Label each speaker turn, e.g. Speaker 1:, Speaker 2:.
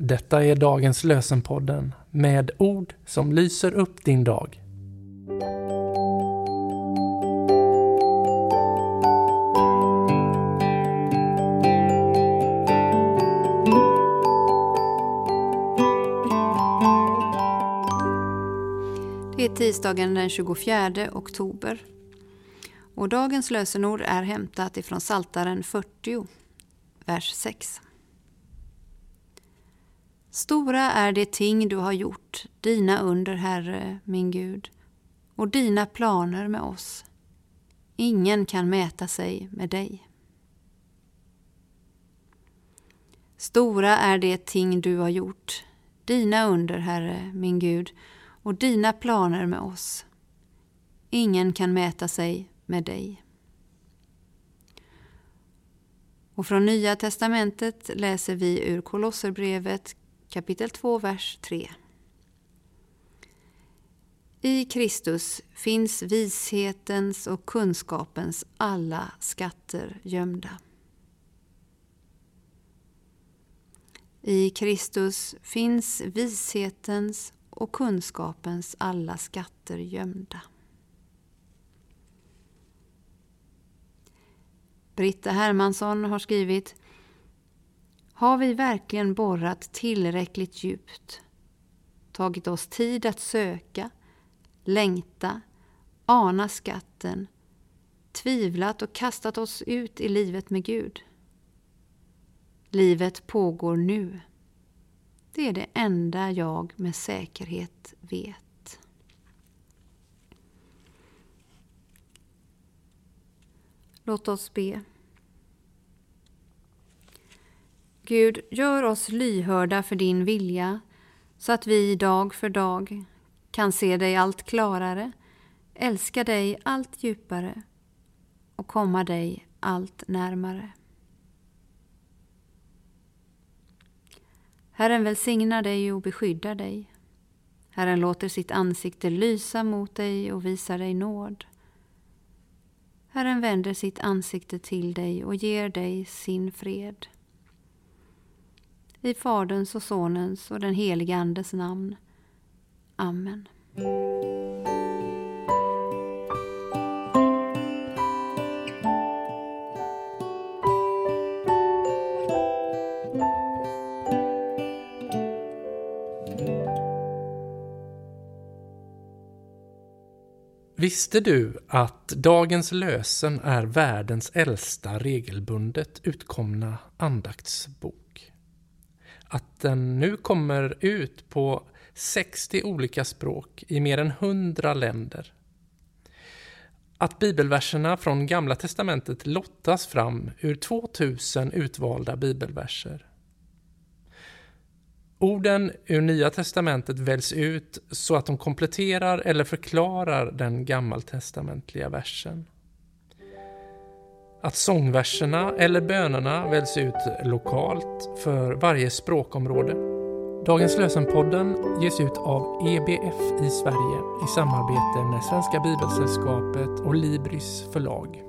Speaker 1: Detta är dagens lösenpodden med ord som lyser upp din dag.
Speaker 2: Det är tisdagen den 24 oktober. Och dagens lösenord är hämtat ifrån Saltaren 40, vers 6. Stora är de ting du har gjort, dina under, Herre, min Gud, och dina planer med oss. Ingen kan mäta sig med dig. Stora är de ting du har gjort, dina under, Herre, min Gud, och dina planer med oss. Ingen kan mäta sig med dig. Och från Nya testamentet läser vi ur Kolosserbrevet kapitel 2, vers 3. I Kristus finns vishetens och kunskapens alla skatter gömda. I Kristus finns vishetens och kunskapens alla skatter gömda. Britta Hermansson har skrivit har vi verkligen borrat tillräckligt djupt? Tagit oss tid att söka, längta, ana skatten, tvivlat och kastat oss ut i livet med Gud? Livet pågår nu. Det är det enda jag med säkerhet vet. Låt oss be. Gud, gör oss lyhörda för din vilja så att vi dag för dag kan se dig allt klarare, älska dig allt djupare och komma dig allt närmare. Herren välsignar dig och beskyddar dig. Herren låter sitt ansikte lysa mot dig och visar dig nåd. Herren vänder sitt ansikte till dig och ger dig sin fred. I Faderns och Sonens och den helige Andes namn. Amen.
Speaker 1: Visste du att dagens lösen är världens äldsta regelbundet utkomna andaktsbok? Att den nu kommer ut på 60 olika språk i mer än 100 länder. Att bibelverserna från Gamla testamentet lottas fram ur 2000 utvalda bibelverser. Orden ur Nya testamentet väljs ut så att de kompletterar eller förklarar den gammaltestamentliga versen. Att sångverserna eller bönerna väljs ut lokalt för varje språkområde. Dagens lösenpodden ges ut av EBF i Sverige i samarbete med Svenska Bibelsällskapet och Libris förlag.